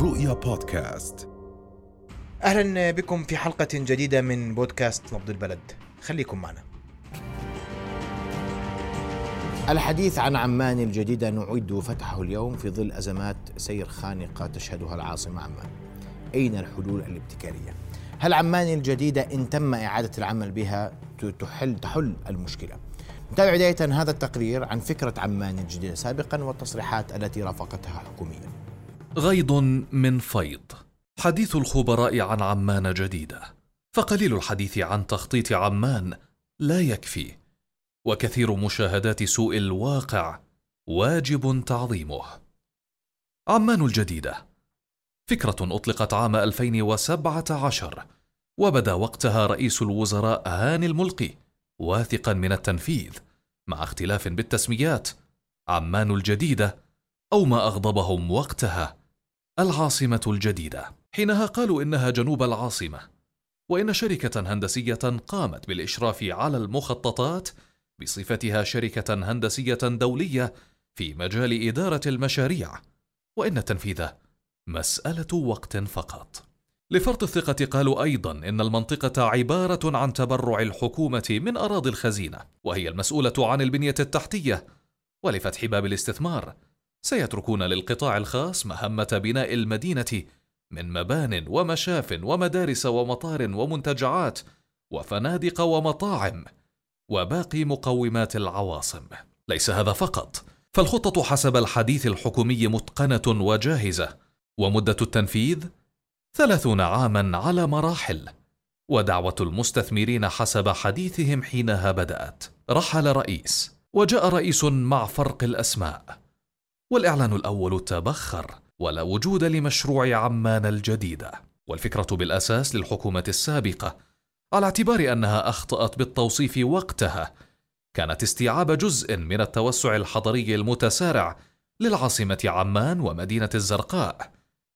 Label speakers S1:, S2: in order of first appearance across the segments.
S1: رؤيا بودكاست.
S2: أهلا بكم في حلقة جديدة من بودكاست نبض البلد. خليكم معنا. الحديث عن عمان الجديدة نعد فتحه اليوم في ظل أزمات سير خانقة تشهدها العاصمة عمان. أين الحلول الابتكارية؟ هل عمان الجديدة إن تم إعادة العمل بها تحل تحل المشكلة؟ نتابع بداية هذا التقرير عن فكرة عمان الجديدة سابقا والتصريحات التي رافقتها حكوميا.
S3: غيض من فيض. حديث الخبراء عن عمان جديدة. فقليل الحديث عن تخطيط عمان لا يكفي. وكثير مشاهدات سوء الواقع واجب تعظيمه. عمان الجديدة. فكرة أطلقت عام 2017 وبدأ وقتها رئيس الوزراء هاني الملقي واثقا من التنفيذ مع اختلاف بالتسميات. عمان الجديدة أو ما أغضبهم وقتها. العاصمة الجديدة. حينها قالوا إنها جنوب العاصمة وإن شركة هندسية قامت بالإشراف على المخططات بصفتها شركة هندسية دولية في مجال إدارة المشاريع وإن التنفيذ مسألة وقت فقط. لفرط الثقة قالوا أيضا إن المنطقة عبارة عن تبرع الحكومة من أراضي الخزينة وهي المسؤولة عن البنية التحتية ولفتح باب الاستثمار سيتركون للقطاع الخاص مهمة بناء المدينة من مبان ومشاف ومدارس ومطار ومنتجعات وفنادق ومطاعم وباقي مقومات العواصم. ليس هذا فقط فالخطة حسب الحديث الحكومي متقنة وجاهزة ومدة التنفيذ ثلاثون عاما على مراحل ودعوة المستثمرين حسب حديثهم حينها بدأت. رحل رئيس وجاء رئيس مع فرق الأسماء. والإعلان الأول تبخر ولا وجود لمشروع عمان الجديدة والفكرة بالأساس للحكومة السابقة على اعتبار أنها أخطأت بالتوصيف وقتها كانت استيعاب جزء من التوسع الحضري المتسارع للعاصمة عمان ومدينة الزرقاء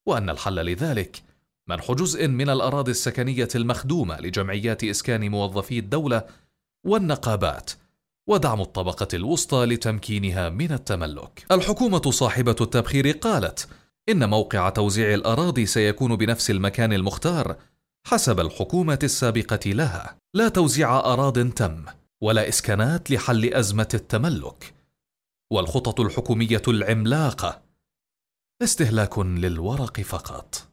S3: وأن الحل لذلك منح جزء من الأراضي السكنية المخدومة لجمعيات إسكان موظفي الدولة والنقابات ودعم الطبقة الوسطى لتمكينها من التملك. الحكومة صاحبة التبخير قالت: إن موقع توزيع الأراضي سيكون بنفس المكان المختار حسب الحكومة السابقة لها، لا توزيع أراض تم، ولا إسكانات لحل أزمة التملك. والخطط الحكومية العملاقة استهلاك للورق فقط.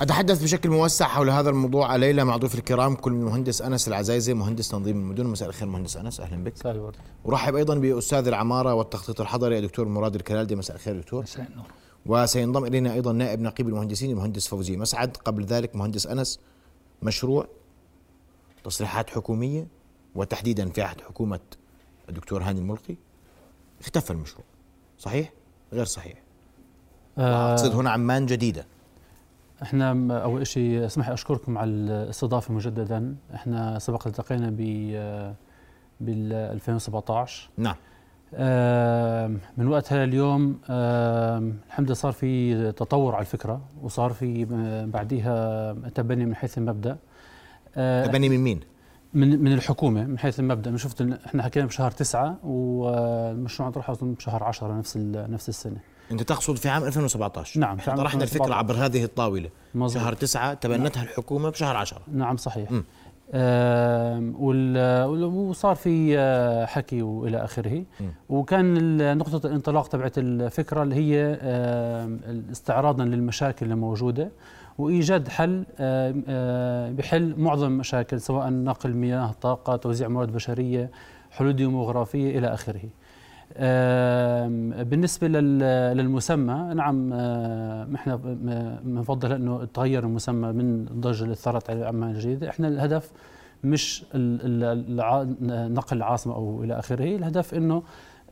S2: أتحدث بشكل موسع حول هذا الموضوع. الليلة مع ضيوف الكرام كل من المهندس أنس العزايزي مهندس تنظيم المدن. مساء الخير مهندس أنس أهلا بك. مساء ورحب أيضا بأستاذ العمارة والتخطيط الحضري الدكتور مراد الكلالدي. مساء الخير دكتور. مساء النور. وسينضم إلينا أيضا نائب نقيب المهندسين المهندس فوزي مسعد. قبل ذلك مهندس أنس مشروع تصريحات حكومية وتحديدا في عهد حكومة الدكتور هاني الملقي. اختفى المشروع. صحيح؟ غير صحيح. آه. أقصد هنا عمان جديدة.
S4: إحنا أول شيء أسمح أشكركم على الاستضافة مجددا. إحنا سبق التقينا ب بال 2017
S2: نعم.
S4: من وقتها لليوم الحمد لله صار في تطور على الفكرة وصار في بعديها تبني من حيث المبدأ.
S2: تبني من مين؟
S4: من من الحكومة من حيث المبدأ. من شفت إحنا حكينا بشهر تسعة والمشروع طرح بشهر 10 نفس نفس السنة.
S2: أنت تقصد في عام 2017
S4: نعم في
S2: عام طرحنا الفكرة عبر هذه الطاولة. مزبوط. شهر تسعة تبنتها نعم. الحكومة بشهر 10
S4: نعم صحيح. آه وصار في آه، حكي وإلى آخره. وكان نقطة الانطلاق تبعت الفكرة اللي هي آه استعراضا للمشاكل الموجودة وإيجاد حل بحل معظم المشاكل سواء نقل مياه طاقة توزيع موارد بشرية حلول ديموغرافية إلى آخره. بالنسبة للمسمى نعم إحنا بنفضل أنه تغير المسمى من الضجة اللي على عمان الجديدة إحنا الهدف مش نقل العاصمة أو إلى آخره الهدف أنه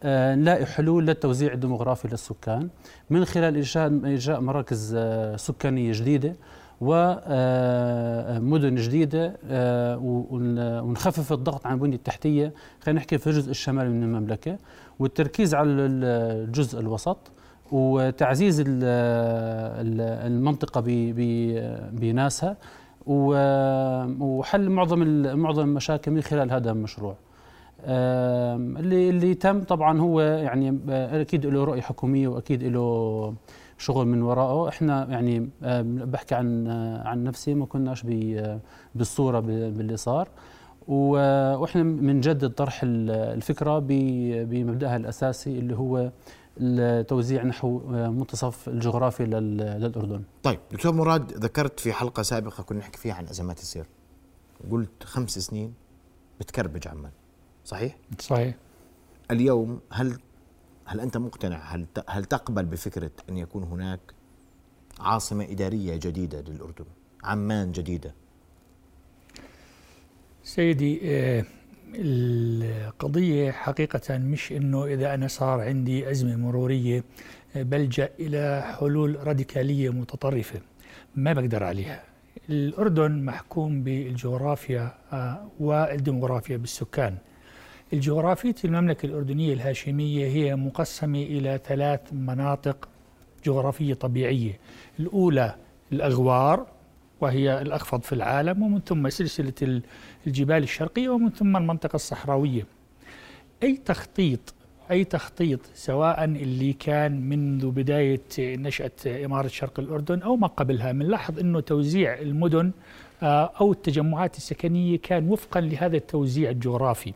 S4: نلاقي حلول للتوزيع الديموغرافي للسكان. من خلال إنشاء إنشاء مراكز سكانية جديدة ومدن جديدة ونخفف الضغط عن البنية التحتية. خلينا نحكي في الجزء الشمالي من المملكة. والتركيز على الجزء الوسط وتعزيز المنطقة بناسها وحل معظم معظم المشاكل من خلال هذا المشروع. اللي اللي تم طبعا هو يعني أكيد له رؤية حكومية وأكيد له شغل من وراءه إحنا يعني بحكي عن عن نفسي ما كناش بالصورة باللي صار وإحنا بنجدد طرح الفكرة بمبدأها الأساسي اللي هو التوزيع نحو منتصف الجغرافي للأردن.
S2: طيب دكتور مراد ذكرت في حلقة سابقة كنا نحكي فيها عن أزمات السير. قلت خمس سنين بتكربج عمان. صحيح؟
S1: صحيح.
S2: اليوم هل هل أنت مقتنع هل هل تقبل بفكرة أن يكون هناك عاصمة إدارية جديدة للأردن؟ عمان جديدة.
S1: سيدي آه، القضية حقيقة مش إنه إذا أنا صار عندي أزمة مرورية آه، بلجأ إلى حلول راديكالية متطرفة ما بقدر عليها. الأردن محكوم بالجغرافيا آه، والديموغرافيا بالسكان. الجغرافية المملكة الأردنية الهاشمية هي مقسمة إلى ثلاث مناطق جغرافية طبيعية. الأولى الأغوار وهي الأخفض في العالم ومن ثم سلسلة الجبال الشرقية ومن ثم المنطقة الصحراوية. أي تخطيط أي تخطيط سواء اللي كان منذ بداية نشأة إمارة شرق الأردن أو ما قبلها بنلاحظ أنه توزيع المدن أو التجمعات السكنية كان وفقا لهذا التوزيع الجغرافي.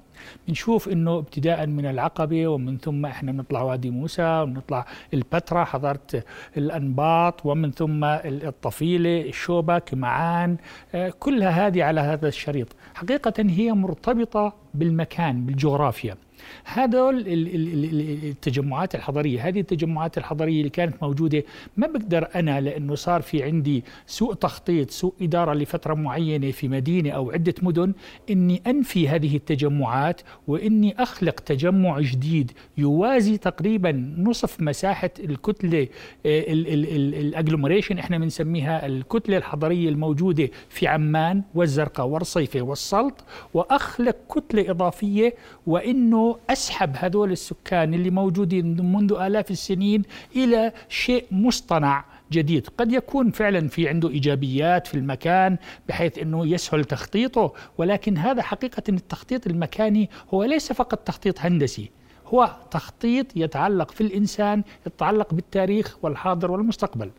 S1: بنشوف أنه ابتداء من العقبة ومن ثم إحنا بنطلع وادي موسى ونطلع البتراء حضرت الأنباط ومن ثم الطفيلة الشوبك معان آه، كلها هذه على هذا الشريط. حقيقة هي مرتبطة بالمكان بالجغرافيا. هذول التجمعات الحضرية هذه التجمعات الحضرية اللي كانت موجودة ما بقدر أنا لأنه صار في عندي سوء تخطيط سوء إدارة لفترة معينة في مدينة أو عدة مدن إني أنفي هذه التجمعات وإني أخلق تجمع جديد يوازي تقريبا نصف مساحة الكتلة الأجلومريشن إحنا بنسميها الكتلة الحضرية الموجودة في عمان والزرقاء والرصيفه والسلط وأخلق كتلة إضافية وإنه أسحب هذول السكان اللي موجودين منذ آلاف السنين إلى شيء مصطنع جديد. قد يكون فعلا في عنده إيجابيات في المكان بحيث أنه يسهل تخطيطه ولكن هذا حقيقة التخطيط المكاني هو ليس فقط تخطيط هندسي هو تخطيط يتعلق في الإنسان يتعلق بالتاريخ والحاضر والمستقبل.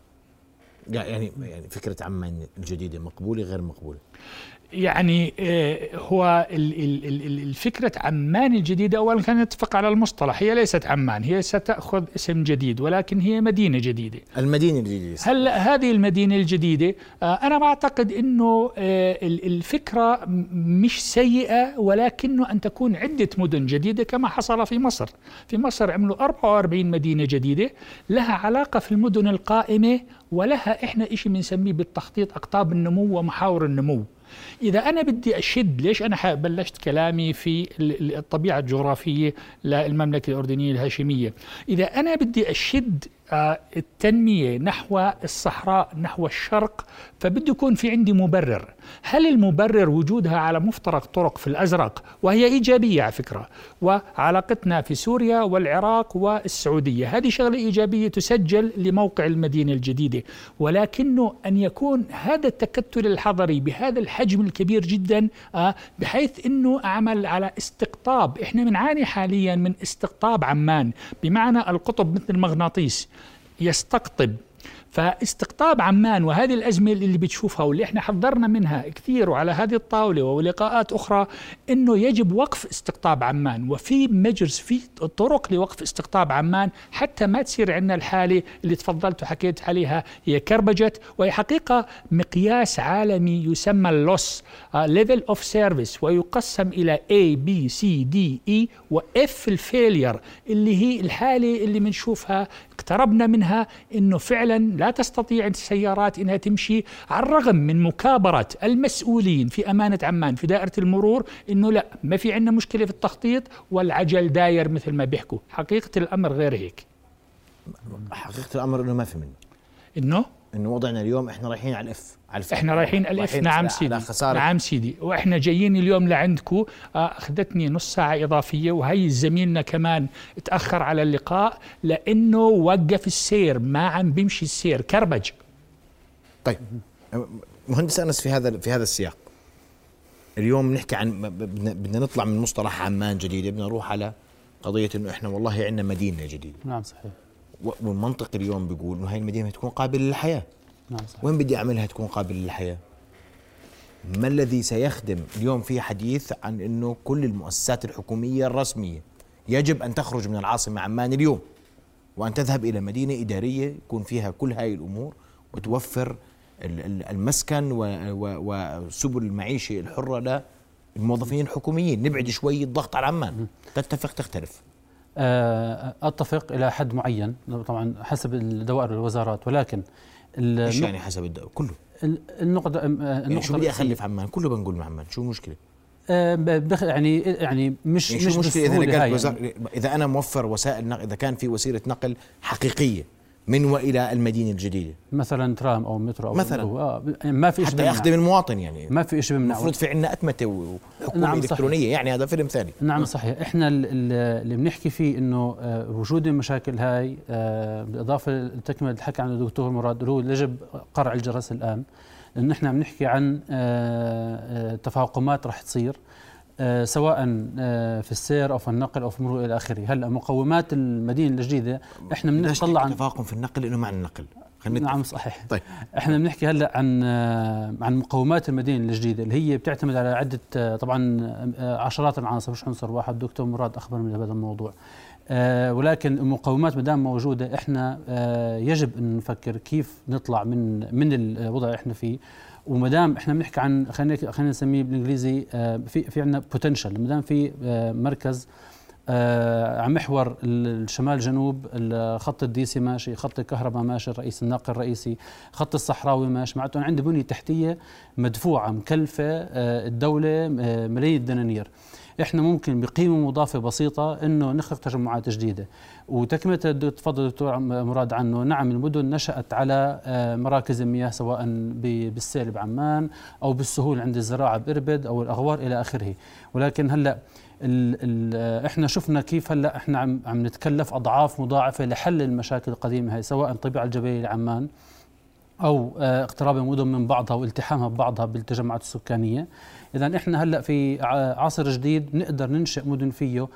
S2: يعني يعني فكرة عمان الجديدة مقبولة غير مقبولة؟
S1: يعني آه، هو الفكرة عمان الجديدة أولا كان نتفق على المصطلح هي ليست عمان هي ستأخذ اسم جديد ولكن هي مدينة جديدة.
S2: المدينة الجديدة
S1: هلا هذه المدينة الجديدة؟ آه، أنا ما أعتقد أنه آه، الفكرة مش سيئة ولكنه أن تكون عدة مدن جديدة كما حصل في مصر. في مصر عملوا 44 مدينة جديدة لها علاقة في المدن القائمة ولها إحنا إشي بنسميه بالتخطيط أقطاب النمو ومحاور النمو. إذا أنا بدي أشد ليش أنا بلشت كلامي في الطبيعة الجغرافية للمملكة الأردنية الهاشمية. إذا أنا بدي أشد التنمية نحو الصحراء نحو الشرق فبده يكون في عندي مبرر. هل المبرر وجودها على مفترق طرق في الأزرق؟ وهي إيجابية على فكرة. وعلاقتنا في سوريا والعراق والسعودية. هذه شغلة إيجابية تسجل لموقع المدينة الجديدة. ولكنه أن يكون هذا التكتل الحضري بهذا الحجم الكبير جدا آه، بحيث أنه أعمل على استقطاب. إحنا بنعاني حاليا من استقطاب عمان. بمعنى القطب مثل المغناطيس. يستقطب فاستقطاب عمان وهذه الأزمة اللي بتشوفها واللي إحنا حذرنا منها كثير وعلى هذه الطاولة ولقاءات أخرى أنه يجب وقف استقطاب عمان. وفي مجرز في طرق لوقف استقطاب عمان حتى ما تصير عندنا الحالة اللي تفضلت وحكيت عليها هي كربجت وهي حقيقة مقياس عالمي يسمى اللوس level of service ويقسم إلى A B C D E و F ال failure اللي هي الحالة اللي بنشوفها اقتربنا منها إنه فعلا لا تستطيع السيارات إنها تمشي على الرغم من مكابرة المسؤولين في أمانة عمان في دائرة المرور إنه لا ما في عندنا مشكلة في التخطيط والعجل داير مثل ما بيحكوا. حقيقة الأمر غير هيك.
S2: حقيقة الأمر إنه ما في منه.
S1: إنه؟
S2: إنه وضعنا اليوم إحنا رايحين على ال
S1: F. إحنا رايحين على ال F نعم سيدي. نعم سيدي. وإحنا جايين اليوم لعندكم آه، أخذتني نص ساعة إضافية وهي زميلنا كمان تأخر على اللقاء لأنه وقف السير ما عم بيمشي السير. كربج.
S2: طيب. مهندس أنس في هذا في هذا السياق اليوم نحكي عن بدنا نطلع من مصطلح عمان جديده بدنا نروح على قضية إنه إحنا والله عندنا مدينة جديدة.
S4: نعم صحيح.
S2: والمنطق اليوم بيقول إنه هاي المدينة تكون قابلة للحياة. نعم صحيح. وين بدي أعملها تكون قابلة للحياة؟ ما الذي سيخدم اليوم في حديث عن إنه كل المؤسسات الحكومية الرسمية يجب أن تخرج من العاصمة عمان اليوم وأن تذهب إلى مدينة إدارية يكون فيها كل هاي الأمور وتوفر المسكن وسبل المعيشة الحرة للموظفين الحكوميين. نبعد شوي الضغط على عمان. تتفق تختلف؟
S4: آه، أتفق إلى حد معين. طبعا حسب الدوائر والوزارات ولكن
S2: إيش يعني حسب الدوائر كله
S4: النقطة
S2: النقطة يعني شو بدي أخلف عمان كله بنقول عمان شو المشكلة؟
S4: آه يعني يعني مش يعني
S2: مش مشكلة إذا وزار يعني. إذا أنا موفر وسائل نقل إذا كان في وسيلة نقل حقيقية من وإلى المدينة الجديدة.
S4: مثلا ترام أو مترو أو
S2: مثلا. آه
S4: ما في
S2: شيء حتى يخدم المواطن يعني.
S4: ما في شيء
S2: المفروض في عندنا أتمتة وحكومة نعم إلكترونية. صحيح. يعني هذا فيلم ثاني.
S4: نعم صحيح. إحنا اللي بنحكي فيه إنه آه، وجود المشاكل هاي آه، بالإضافة لتكمله الحكي عن الدكتور مراد هو يجب قرع الجرس الآن. لأنه إحنا بنحكي عن آه، تفاقمات رح تصير. سواء آه، في السير أو في النقل أو في المرور إلى آخره. هلا مقومات المدينة الجديدة إحنا بنطلع
S2: عن تفاقم في النقل إنه مع النقل.
S4: نعم صحيح. طيب. إحنا بنحكي هلا عن آه، عن مقومات المدينة الجديدة اللي هي بتعتمد على عدة طبعا عشرات العناصر. مش عنصر واحد. دكتور مراد اخبرنا بهذا الموضوع. ولكن المقومات ما دام موجودة إحنا يجب أن نفكر كيف نطلع من من الوضع اللي إحنا فيه. وما دام إحنا بنحكي عن خلينا خلينا نسميه بالإنجليزي آه، في في عندنا بوتنشال ما دام في آه، مركز آه على محور الشمال جنوب خط الديسي ماشي خط الكهرباء ماشي الرئيس الناقل الرئيسي خط الصحراوي ماشي. معناته تحتية مدفوعة مكلفة آه الدولة آه ملايين الدنانير. إحنا ممكن بقيمة مضافة بسيطة إنه نخلق تجمعات جديدة. وتكملة تفضل دكتور مراد عنه نعم المدن نشأت على آه، مراكز المياه سواء بالسيل بعمان أو بالسهول عند الزراعة بإربد أو الأغوار إلى آخره. ولكن هلأ ال ال إحنا شفنا كيف هلأ إحنا عم عم نتكلف أضعاف مضاعفة لحل المشاكل القديمة هي سواء طبيعة الجبليه لعمان أو آه، اقتراب المدن من بعضها والتحامها ببعضها بالتجمعات السكانية. إذا إحنا هلأ في عصر جديد نقدر ننشئ مدن فيه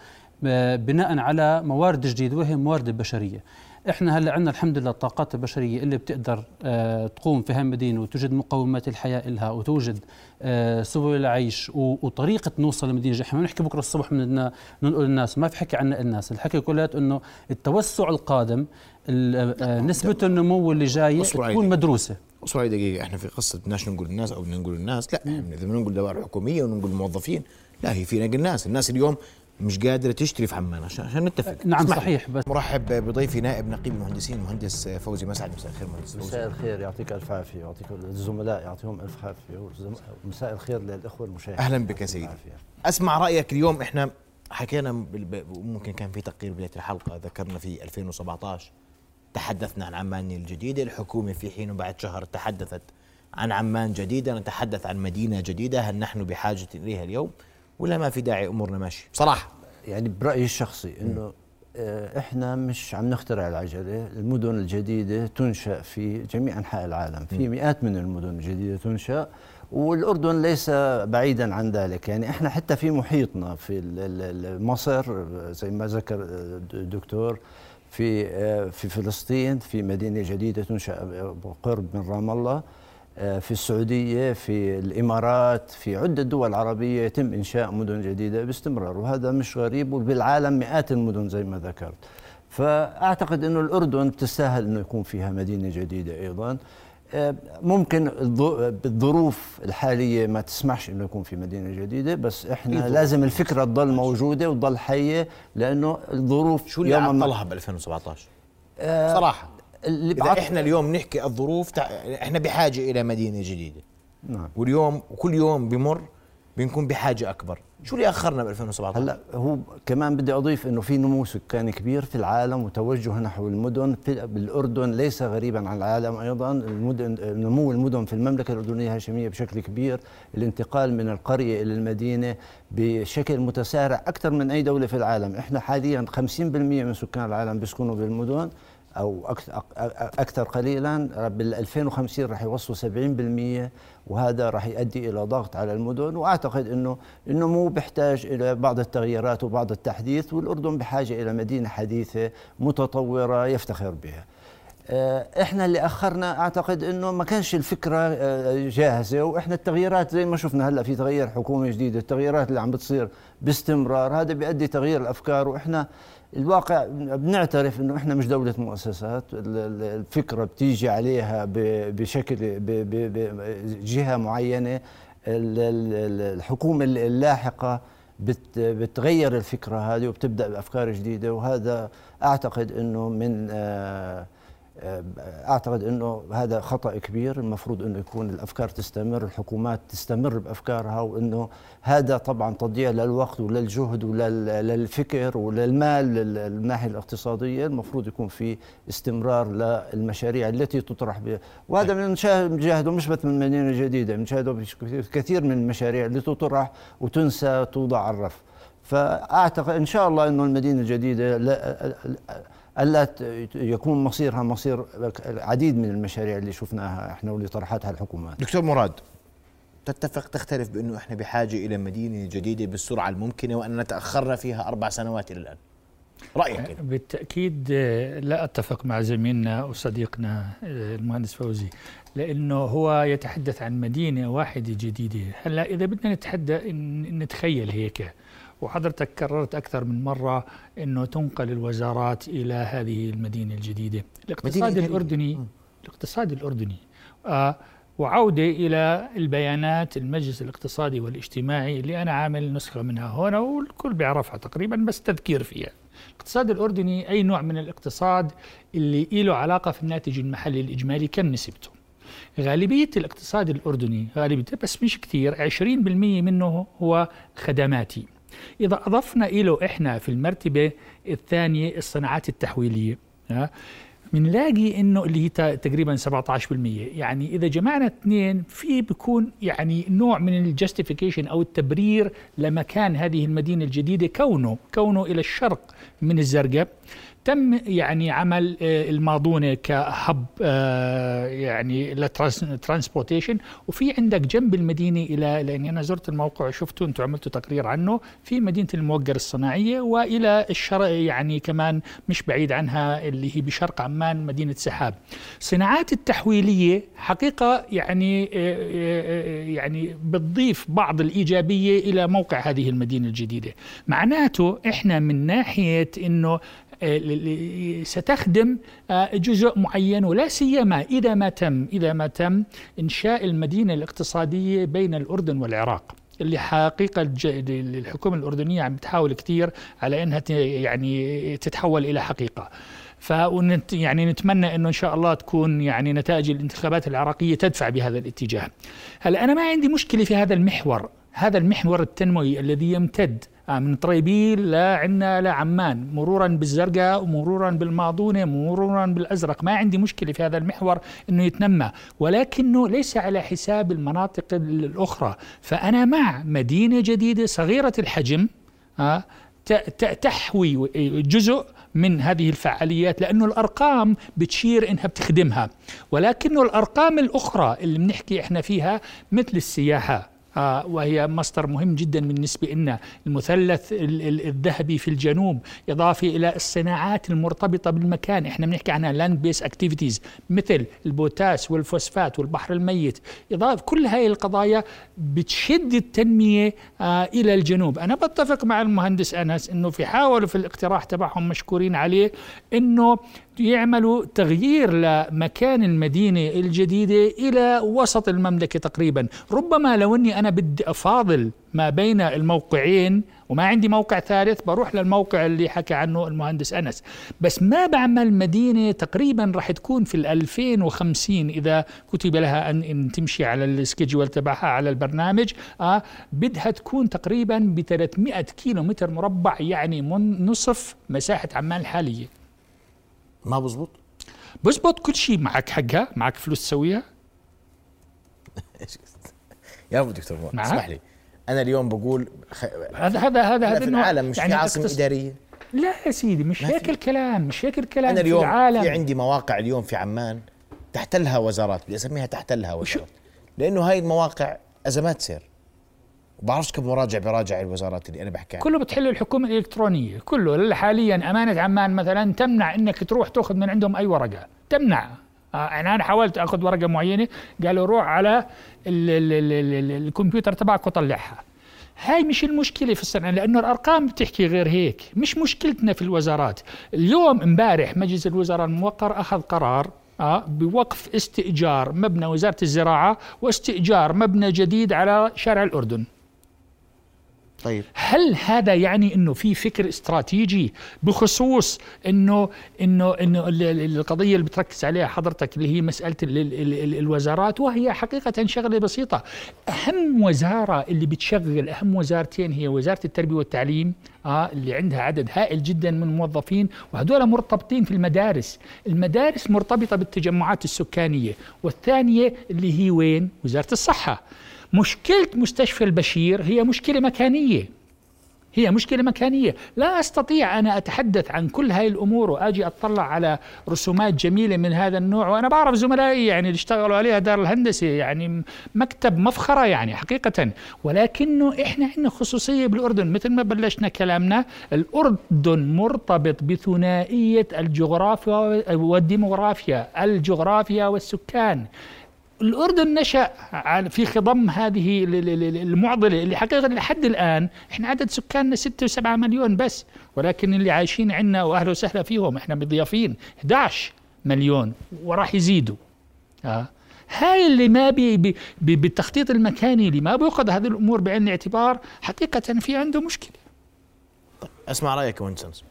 S4: بناء على موارد جديدة وهي موارد البشرية. إحنا هلا عندنا الحمد لله الطاقات البشرية اللي بتقدر آه تقوم في هالمدينه وتوجد مقومات الحياة لها وتوجد آه سبل العيش وطريقة نوصل لمدينة إحنا ما نحكي بكرة الصبح بدنا ننقل الناس. ما في حكي عن الناس. الحكي كله إنه التوسع القادم آه نسبة النمو اللي جاية تكون مدروسة.
S2: شوي دقيقة. إحنا في قصة بدناش نقول الناس أو بدنا نقول الناس. لا إذا بدنا نقول دوائر حكومية ونقول موظفين لا هي في نقل الناس. الناس اليوم مش قادرة تشتري في عمان عشان, عشان نتفق.
S4: نعم صحيح
S2: بس مرحب بضيفي نائب نقيب المهندسين المهندس فوزي مسعد. مساء الخير مهندس
S5: فوزي. مساء الخير يعطيك ألف عافية يعطيك الزملاء يعطيهم ألف عافية ومساء الخير للإخوة المشاهدين.
S2: أهلا بك يا سيدي. أسمع رأيك اليوم إحنا حكينا ممكن كان في تقرير بداية الحلقة ذكرنا في 2017 تحدثنا عن عمان الجديدة الحكومة في حين بعد شهر تحدثت عن عمان جديدة نتحدث عن مدينة جديدة هل نحن بحاجة إليها اليوم؟ ولا ما في داعي أمورنا ماشي؟ بصراحة
S5: يعني برأيي الشخصي أنه آه، إحنا مش عم نخترع العجلة، المدن الجديدة تنشأ في جميع أنحاء العالم، في مئات من المدن الجديدة تنشأ والأردن ليس بعيدا عن ذلك، يعني إحنا حتى في محيطنا في مصر زي ما ذكر الدكتور في آه، في فلسطين في مدينة جديدة تنشأ قرب من رام الله. آه، في السعودية في الإمارات في عدة دول عربية يتم إنشاء مدن جديدة باستمرار وهذا مش غريب وبالعالم مئات المدن زي ما ذكرت. فأعتقد أنه الأردن تستاهل أنه يكون فيها مدينة جديدة أيضا. آه، ممكن بالظروف الحالية ما تسمحش أنه يكون في مدينة جديدة بس إحنا لازم الفكرة تضل موجودة وتضل حية لأنه الظروف
S2: شو اللي عطلها ب 2017 آه صراحة. اللي إذا إحنا اليوم نحكي الظروف تع... إحنا بحاجة إلى مدينة جديدة. نعم. واليوم وكل يوم بمر بنكون بحاجة أكبر. شو اللي أخرنا ب 2017
S5: هلأ هو كمان بدي أضيف إنه في نمو سكاني كبير في العالم وتوجه نحو المدن في بالأردن ليس غريبا عن العالم أيضا. المدن نمو المدن في المملكة الأردنية الهاشميه بشكل كبير. الانتقال من القرية إلى المدينة بشكل متسارع أكثر من أي دولة في العالم. إحنا حاليا 50% من سكان العالم بيسكنوا بالمدن. أو أكثر قليلا بال 2050 راح يوصلوا 70% وهذا راح يؤدي إلى ضغط على المدن وأعتقد انه إنه مو بيحتاج إلى بعض التغييرات وبعض التحديث والأردن بحاجة إلى مدينة حديثة متطورة يفتخر بها. آه، إحنا اللي أخرنا أعتقد إنه ما كانش الفكرة آه، جاهزة وإحنا التغييرات زي ما شفنا هلأ في تغيير حكومة جديدة التغييرات اللي عم بتصير باستمرار هذا بيؤدي تغيير الأفكار وإحنا الواقع بنعترف إنه إحنا مش دولة مؤسسات. الفكرة بتيجي عليها بشكل بجهه معينة. الحكومة اللاحقة بتغير الفكرة هذه وبتبدأ بأفكار جديدة. وهذا أعتقد إنه من آه أعتقد إنه هذا خطأ كبير المفروض إنه يكون الأفكار تستمر الحكومات تستمر بأفكارها وإنه هذا طبعا تضييع للوقت وللجهد وللفكر وللمال للناحية الاقتصادية. المفروض يكون في استمرار للمشاريع التي تطرح بها وهذا من نشاهده مش بس من مدينة جديدة بنشاهده كثير من المشاريع اللي تطرح وتنسى توضع على الرف فأعتقد إن شاء الله إنه المدينة الجديدة ألا يكون مصيرها مصير العديد من المشاريع اللي شفناها إحنا واللي طرحتها الحكومات
S2: دكتور مراد تتفق تختلف بأنه إحنا بحاجة إلى مدينة جديدة بالسرعة الممكنة وأن تاخرنا فيها أربع سنوات إلى الآن. رأيك
S1: بالتأكيد آه، لا أتفق مع زميلنا وصديقنا آه، المهندس فوزي لأنه هو يتحدث عن مدينة واحدة جديدة. هلأ إذا بدنا نتحدى نتخيل هيك. وحضرتك كررت أكثر من مرة أنه تنقل الوزارات إلى هذه المدينة الجديدة. الاقتصاد الأردني الاقتصاد الأردني. آه وعودة إلى البيانات المجلس الاقتصادي والاجتماعي اللي أنا عامل نسخة منها هنا والكل بيعرفها تقريبا بس تذكير فيها. الاقتصاد الأردني أي نوع من الاقتصاد اللي له علاقة في الناتج المحلي الإجمالي كم نسبته. غالبية الاقتصاد الأردني غالبيته بس مش كثير 20% منه هو خدماتي. إذا أضفنا له إحنا في المرتبة الثانية الصناعات التحويلية بنلاقي إنه اللي هي تقريبا 17% يعني إذا جمعنا اثنين في بيكون يعني نوع من ال justification أو التبرير لمكان هذه المدينة الجديدة كونه كونه إلى الشرق من الزرقاء. تم يعني عمل آه، الماضونة ك hub آه، يعني لل transportation وفي عندك جنب المدينة إلى لأني أنا زرت الموقع وشفته أنتم عملتوا تقرير عنه في مدينة الموقر الصناعية وإلى الشرق يعني كمان مش بعيد عنها اللي هي بشرق عمان مدينة سحاب. الصناعات التحويلية حقيقة يعني آه، يعني بتضيف بعض الإيجابية إلى موقع هذه المدينة الجديدة. معناته إحنا من ناحية إنه ستخدم آه، جزء معين ولا سيما إذا ما تم إذا ما تم إنشاء المدينة الاقتصادية بين الأردن والعراق اللي حقيقة الحكومة الأردنية عم تحاول كثير على إنها يعني تتحول إلى حقيقة ف يعني نتمنى إنه إن شاء الله تكون يعني نتائج الانتخابات العراقية تدفع بهذا الاتجاه. هلا أنا ما عندي مشكلة في هذا المحور، هذا المحور التنموي الذي يمتد آه، من طريبيل لعنا لعمان مرورا بالزرقاء ومرورا بالماضونة مرورا بالأزرق. ما عندي مشكلة في هذا المحور أنه يتنمى ولكنه ليس على حساب المناطق الأخرى. فأنا مع مدينة جديدة صغيرة الحجم آه، تحوي جزء من هذه الفعاليات لأنه الأرقام بتشير إنها بتخدمها. ولكنه الأرقام الأخرى اللي بنحكي إحنا فيها مثل السياحة. آه، وهي مصدر مهم جدا بالنسبة لنا المثلث الذهبي في الجنوب إضافة إلى الصناعات المرتبطة بالمكان. إحنا بنحكي عنها land-based activities مثل البوتاس والفوسفات والبحر الميت. إضافة كل هذه القضايا بتشد التنمية آه، إلى الجنوب. أنا بتفق مع المهندس أنس أنه في حاولوا في الاقتراح تبعهم مشكورين عليه أنه يعملوا تغيير لمكان المدينة الجديدة إلى وسط المملكة تقريبا. ربما لو أني أنا بدي أفاضل ما بين الموقعين وما عندي موقع ثالث بروح للموقع اللي حكى عنه المهندس أنس. بس ما بعمل مدينة تقريبا راح تكون في ال 2050 إذا كتب لها أن, إن تمشي على السكيدجول تبعها على البرنامج. آه بدها تكون تقريبا ب 300 كيلو متر مربع يعني من نصف مساحة عمان الحالية
S2: ما بزبط؟
S1: بزبط كل شيء معك حقها معك فلوس تسويها.
S2: يا أبو دكتور اسمح لي. أنا اليوم بقول
S1: خ... هذا هذا هذا
S2: هذا في العالم مش يعني في عاصمه إدارية.
S1: لا يا سيدي مش هيك الكلام مش هيك الكلام
S2: أنا اليوم في, العالم. في عندي مواقع اليوم في عمان تحتلها وزارات بدي أسميها تحتلها وزارات. لأنه هاي المواقع أزمات سير. بعرفش كم مراجع براجع الوزارات اللي أنا بحكي
S1: كله بتحله الحكومة الإلكترونية كله. حاليا أمانة عمان مثلا تمنع إنك تروح تأخذ من عندهم أي ورقة. تمنع. آه، يعني أنا حاولت أخذ ورقة معينة قالوا روح على ال ال ال ال الكمبيوتر تبعك وطلعها. هاي مش المشكلة في الصنعة لأنه الأرقام بتحكي غير هيك. مش مشكلتنا في الوزارات. اليوم امبارح مجلس الوزراء الموقر أخذ قرار آه بوقف استئجار مبنى وزارة الزراعة واستئجار مبنى جديد على شارع الأردن. طيب. هل هذا يعني إنه في فكر استراتيجي بخصوص إنه إنه إنه القضية اللي بتركز عليها حضرتك اللي هي مسألة الوزارات وهي حقيقة شغلة بسيطة. أهم وزارة اللي بتشغل أهم وزارتين هي وزارة التربية والتعليم آه اللي عندها عدد هائل جدا من الموظفين وهذول مرتبطين في المدارس. المدارس مرتبطة بالتجمعات السكانية والثانية اللي هي وين؟ وزارة الصحة. مشكلة مستشفى البشير هي مشكلة مكانية. هي مشكلة مكانية. لا أستطيع أنا أتحدث عن كل هاي الأمور وأجي أطلع على رسومات جميلة من هذا النوع. وأنا بعرف زملائي يعني اللي اشتغلوا عليها دار الهندسة يعني مكتب مفخرة يعني حقيقة. ولكنه إحنا عندنا خصوصية بالأردن. مثل ما بلشنا كلامنا الأردن مرتبط بثنائية الجغرافيا والديموغرافيا الجغرافيا والسكان. الأردن نشأ في خضم هذه المعضلة اللي حقيقة لحد الآن. إحنا عدد سكاننا 6 و7 مليون بس ولكن اللي عايشين عندنا وأهلا وسهلا فيهم إحنا مضيافين 11 مليون وراح يزيدوا. آه. هاي اللي ما بي بي بي بالتخطيط المكاني اللي ما بيأخذ هذه الأمور بعين الاعتبار حقيقة في عنده مشكلة.
S2: طيب أسمع رأيك وينسنس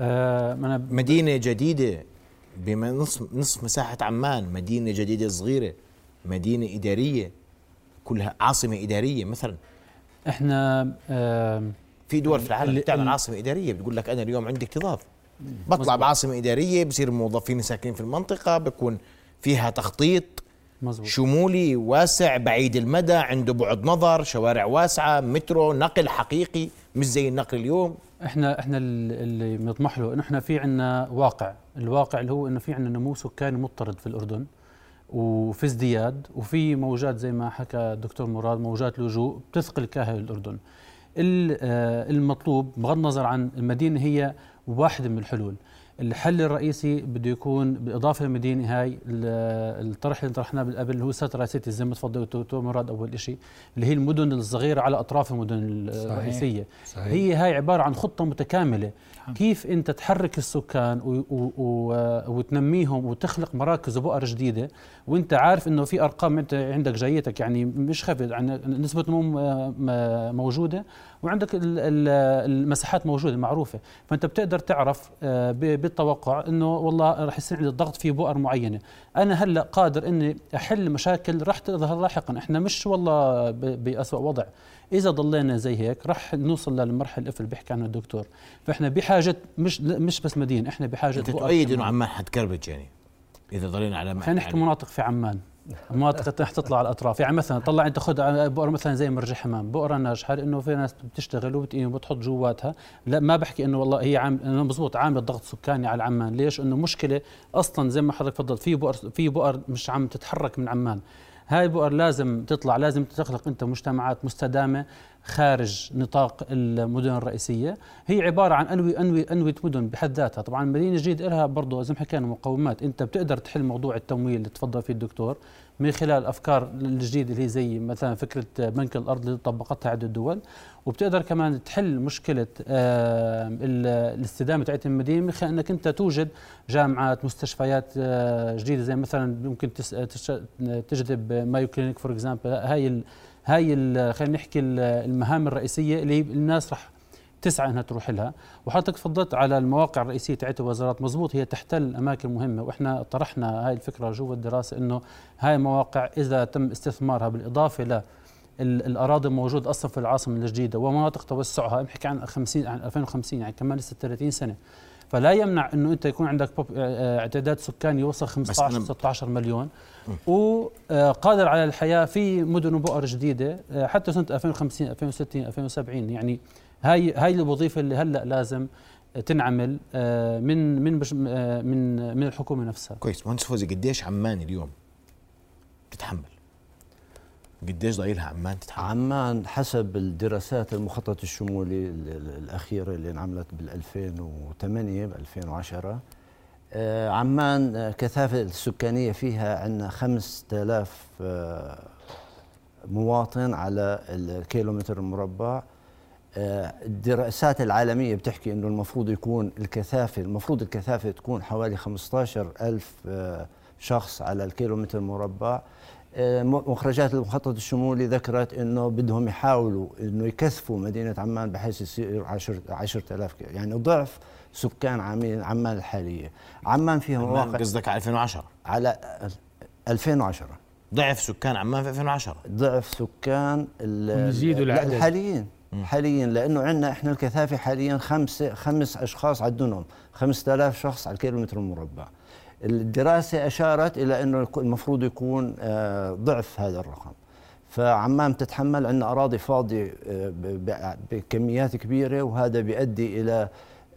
S2: آه مدينة جديدة بنصف نصف مساحة عمان مدينة جديدة صغيرة مدينة إدارية كلها عاصمة إدارية مثلا.
S4: إحنا
S2: آه في دول في العالم بتعمل عاصمة إدارية بتقول لك أنا اليوم عندي اكتظاظ. بطلع بعاصمة إدارية بصير الموظفين ساكنين في المنطقة بكون فيها تخطيط مزبوط. شمولي واسع بعيد المدى عنده بعد نظر شوارع واسعة مترو نقل حقيقي مش زي النقل اليوم.
S4: إحنا إحنا اللي بنطمح له إنه إحنا في عندنا واقع. الواقع اللي هو إنه في عندنا نمو سكاني مضطرد في الأردن وفي ازدياد وفي موجات زي ما حكى الدكتور مراد موجات لجوء بتثقل كاهل الأردن. آه، المطلوب بغض النظر عن المدينة هي واحدة من الحلول. الحل الرئيسي بده يكون بالاضافه للمدينه هاي الطرح اللي طرحناه بالقبل اللي هو ساترا سيتي زي ما تفضل دكتور مراد أول شيء اللي هي المدن الصغيرة على أطراف المدن صحيح الرئيسية. صحيح. هي هاي عبارة عن خطة متكاملة. نعم. كيف أنت تحرك السكان و و و وتنميهم وتخلق مراكز وبؤر جديدة وأنت عارف إنه في أرقام أنت عندك جايتك يعني مش خفت يعني نسبة نمو موجودة وعندك المساحات موجودة معروفة. فأنت بتقدر تعرف آه، بالتوقع إنه والله راح يصير عندي الضغط في بؤر معينة. أنا هلأ قادر إني أحل مشاكل راح تظهر لاحقا. إحنا مش والله بأسوأ وضع. إذا ضلينا زي هيك راح نوصل للمرحلة اللي بيحكي عنها الدكتور. فإحنا بحاجة مش مش بس مدينه إحنا بحاجة
S2: أنت تؤيد إنه عمان حتكربج يعني إذا ضلينا على
S4: خلينا نحكي مناطق في عمان. المناطق رح تطلع على الأطراف. يعني مثلا طلع أنت خذ بؤرة مثلا زي مرج حمام بؤرة ناجحة لأنه في ناس بتشتغل وبتقيم وبتحط جواتها. لا ما بحكي إنه والله هي عام مضبوط عامل ضغط سكاني على عمان ليش؟ إنه مشكلة أصلا زي ما حضرتك تفضلت في بؤر في بؤر مش عم تتحرك من عمان. هاي البؤر لازم تطلع لازم تخلق أنت مجتمعات مستدامة. خارج نطاق المدن الرئيسية. هي عبارة عن انوي انوي أنوية مدن بحد ذاتها. طبعا المدينة الجديده لها برضه زي ما حكينا مقومات. أنت بتقدر تحل موضوع التمويل اللي تفضل فيه الدكتور من خلال أفكار الجديده اللي هي زي مثلا فكرة بنك الأرض اللي طبقتها عدة دول. وبتقدر كمان تحل مشكلة آه، الاستدامة تاعت المدينة من خلال أنك أنت توجد جامعات مستشفيات آه، جديدة. زي مثلا ممكن تجذب Mayo Clinic for example هاي هاي خلينا نحكي المهام الرئيسية اللي الناس رح تسعى إنها تروح لها. وحضرتك تفضلت على المواقع الرئيسية تاعت الوزارات مزبوط هي تحتل أماكن مهمة. وإحنا طرحنا هاي الفكرة جوا الدراسة إنه هاي المواقع إذا تم استثمارها بالإضافة ل الأراضي الموجوده أصلا في العاصمة الجديدة ومناطق توسعها بحكي عن 50 عن 2050 يعني كمان لسه 30 سنة. فلا يمنع إنه أنت يكون عندك آه، اعتداد سكاني يوصل 15 16 مليون. وقادر على الحياة في مدن وبؤر جديدة آه، حتى سنة 2050 2060 2070 يعني هاي هاي الوظيفه اللي هلأ لازم تنعمل من من من من الحكومة نفسها.
S2: كويس. مهندس فوزي قديش عمان اليوم؟ تتحمل قديش ضايلها عمان تتحمل
S5: عمان حسب الدراسات المخطط الشمولي الأخيرة اللي انعملت بال 2008 ب 2010 آه، عمان آه، كثافة السكانية فيها عندنا 5000 آه، مواطن على الكيلومتر المربع. الدراسات العالمية بتحكي أنه المفروض يكون الكثافة المفروض الكثافة تكون حوالي 15 ألف شخص على الكيلومتر المربع. مخرجات المخطط الشمولي ذكرت إنه بدهم يحاولوا إنه يكثفوا مدينة عمان بحيث يصير 10 10000 يعني ضعف سكان عمان الحالية. عمان فيها
S2: مواقع قصدك على 2010
S5: على 2010
S2: ضعف سكان عمان في 2010
S5: ضعف سكان
S1: يزيدوا العدد.
S5: الحاليين حاليا لأنه عندنا إحنا الكثافة حاليا خمسه خمس أشخاص على الدنم 5000 شخص على الكيلومتر المربع. الدراسة أشارت إلى إنه المفروض يكون آه، ضعف هذا الرقم. فعمان تتحمل عندنا أراضي فاضية آه، بكميات كبيرة وهذا بيؤدي إلى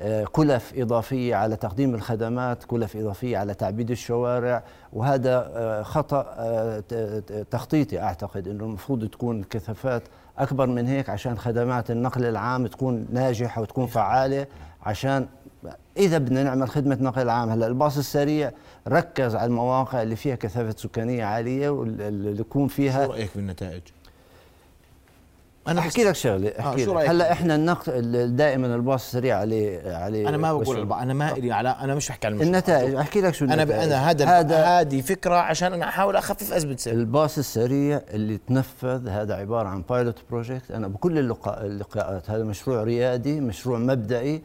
S5: آه، كلف إضافية على تقديم الخدمات كلف إضافية على تعبيد الشوارع وهذا خطأ تخطيطي أعتقد أنه المفروض تكون الكثافات أكبر من هيك عشان خدمات النقل العام تكون ناجحة وتكون فعالة عشان إذا بدنا نعمل خدمة نقل عام هلأ الباص السريع ركز على المواقع اللي فيها كثافة سكانية عالية واللي يكون فيها
S2: شو رأيك بالنتائج؟
S5: أنا أحكي لك شغلة آه، أحكي لك. هلأ إحنا النقد دائما الباص السريع عليه عليه
S2: أنا ما بقول أنا ما إلي على أنا مش بحكي عن
S5: النتائج أحكي لك شو
S2: النتائج. أنا أنا هذا هذا هذه فكرة عشان أنا أحاول أخفف أزمة سير.
S5: الباص السريع اللي تنفذ هذا عبارة عن pilot project أنا بكل اللقاء اللقاءات. هذا مشروع ريادي مشروع مبدئي. آه،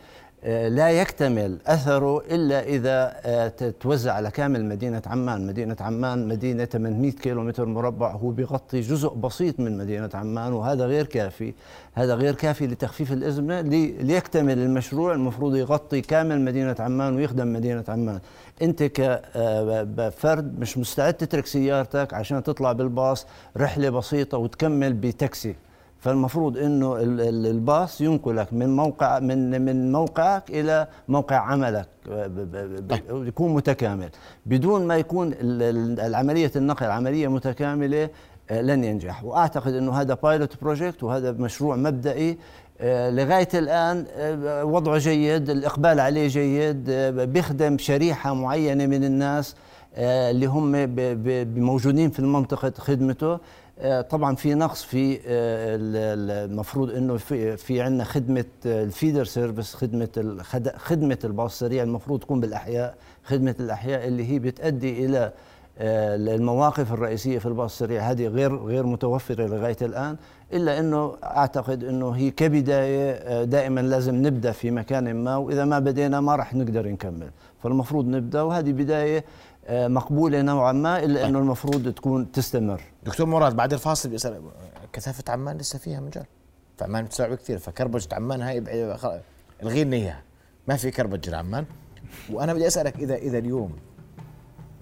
S5: لا يكتمل أثره إلا إذا آه، توزع على كامل مدينة عمان، مدينة عمان مدينة 800 كيلومتر مربع هو بيغطي جزء بسيط من مدينة عمان وهذا غير كافي، هذا غير كافي لتخفيف الإزمة ليكتمل المشروع. المفروض يغطي كامل مدينة عمان ويخدم مدينة عمان. أنت كفرد آه، مش مستعد تترك سيارتك عشان تطلع بالباص رحلة بسيطة وتكمل بتاكسي. فالمفروض إنه الباص ينقلك من موقع من من موقعك إلى موقع عملك طيب. يكون متكامل. بدون ما يكون العملية النقل عمليه متكاملة آه، لن ينجح. وأعتقد إنه هذا pilot project وهذا مشروع مبدئي آه، لغاية الآن آه، وضعه جيد الإقبال عليه جيد بيخدم شريحة معينة من الناس اللي هم موجودين في المنطقة خدمته. آه، طبعا في نقص في آه، المفروض إنه في في عندنا خدمة ال feeder service خدمة خدمة الباص السريع المفروض تكون بالأحياء خدمة الأحياء اللي هي بتؤدي إلى آه، المواقف الرئيسية في الباص السريع. هذه غير غير متوفرة لغاية الآن إلا إنه أعتقد إنه هي كبداية دائما لازم نبدأ في مكان ما وإذا ما بدينا ما راح نقدر نكمل. فالمفروض نبدأ وهذه بداية آه، مقبولة نوعا ما إلا إنه طيب. المفروض تكون تستمر.
S2: دكتور مراد بعد الفاصل بيسأل كثافة عمان لسه فيها مجال؟ فعمان بتستوعب كثير فكربجة عمان هاي الغي لنا اياها ما في كربجة لعمان. وأنا بدي أسألك اذا إذا اليوم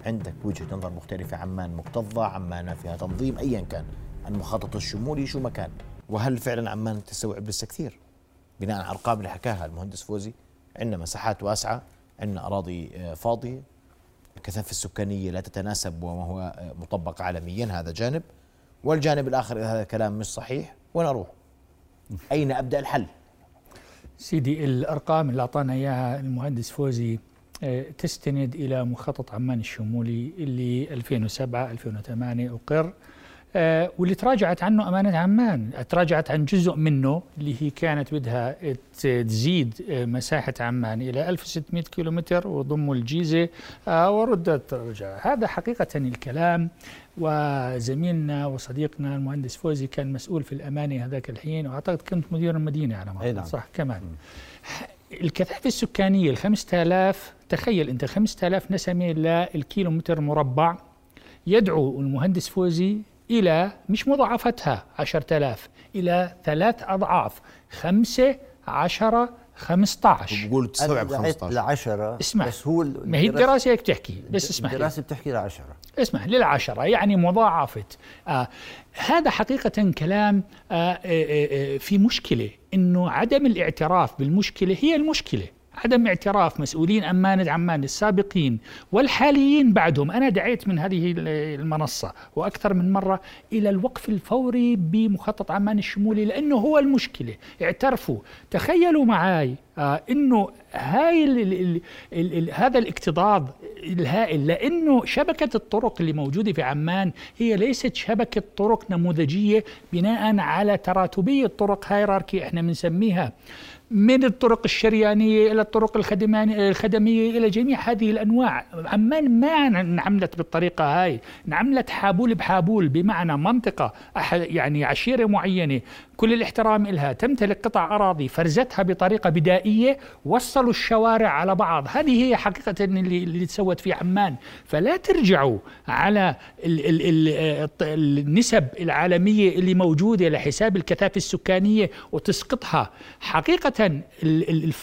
S2: عندك وجهة نظر مختلفة عمان مكتظه عمان فيها تنظيم ايا كان المخطط الشمولي شو مكان وهل فعلا عمان تستوعب لسه كثير؟ بناء على الأرقام اللي حكاها المهندس فوزي عندنا مساحات واسعة عندنا أراضي آه، فاضية. الكثافة السكانية لا تتناسب وما هو مطبق عالميا هذا جانب. والجانب الآخر إذا هذا الكلام مش صحيح وين أروح أين أبدأ الحل؟
S1: سيدي الأرقام اللي أعطانا إياها المهندس فوزي آه، تستند إلى مخطط عمان الشمولي اللي 2007 2008 أقر. آه، واللي تراجعت عنه أمانة عمان. تراجعت عن جزء منه اللي هي كانت بدها تزيد آه، مساحة عمان إلى 1600 كيلومتر وضم الجيزة آه، وردت ترجع هذا حقيقة الكلام. وزميلنا وصديقنا المهندس فوزي كان مسؤول في الأمانة هذاك الحين وأعتقد كنت مدير المدينة على ما نعم. صح؟ كمان. الكثافة السكانية ال 5000 تخيل أنت 5000 نسمة للكيلومتر مربع يدعو المهندس فوزي إلى مش مضاعفتها عشرة آلاف. إلى ثلاث أضعاف. خمسة عشرة 15
S2: بقول تستوعب
S5: 15 ل 10
S1: اسمع. بس هو ما هي الدراسه هيك تحكي بس اسمح
S5: الدراسة بتحكي ل 10
S1: اسمع للعشرة يعني مضاعفة. آه هذا حقيقة كلام آه آه آه في مشكلة إنه عدم الاعتراف بالمشكلة هي المشكلة. عدم اعتراف مسؤولين أمانة عمان السابقين والحاليين بعدهم. أنا دعيت من هذه المنصة وأكثر من مرة إلى الوقف الفوري بمخطط عمان الشمولي لأنه هو المشكلة. اعترفوا. تخيلوا معي آه إنه هاي ال ال ال ال هذا الاكتظاظ الهائل لأنه شبكة الطرق اللي موجودة في عمان هي ليست شبكة طرق نموذجية بناء على تراتبية طرق هايراركي إحنا بنسميها. من الطرق الشريانية إلى الطرق الخدمية إلى جميع هذه الأنواع. عمان ما انعملت بالطريقة هاي. انعملت حابول بحابول بمعنى منطقة يعني عشيرة معينة. كل الاحترام لها تمتلك قطع أراضي فرزتها بطريقة بدائية وصلوا الشوارع على بعض. هذه هي حقيقة اللي, اللي تسوت في عمان. فلا ترجعوا على ال ال ال النسب العالمية اللي موجودة لحساب الكثافة السكانية وتسقطها. حقيقة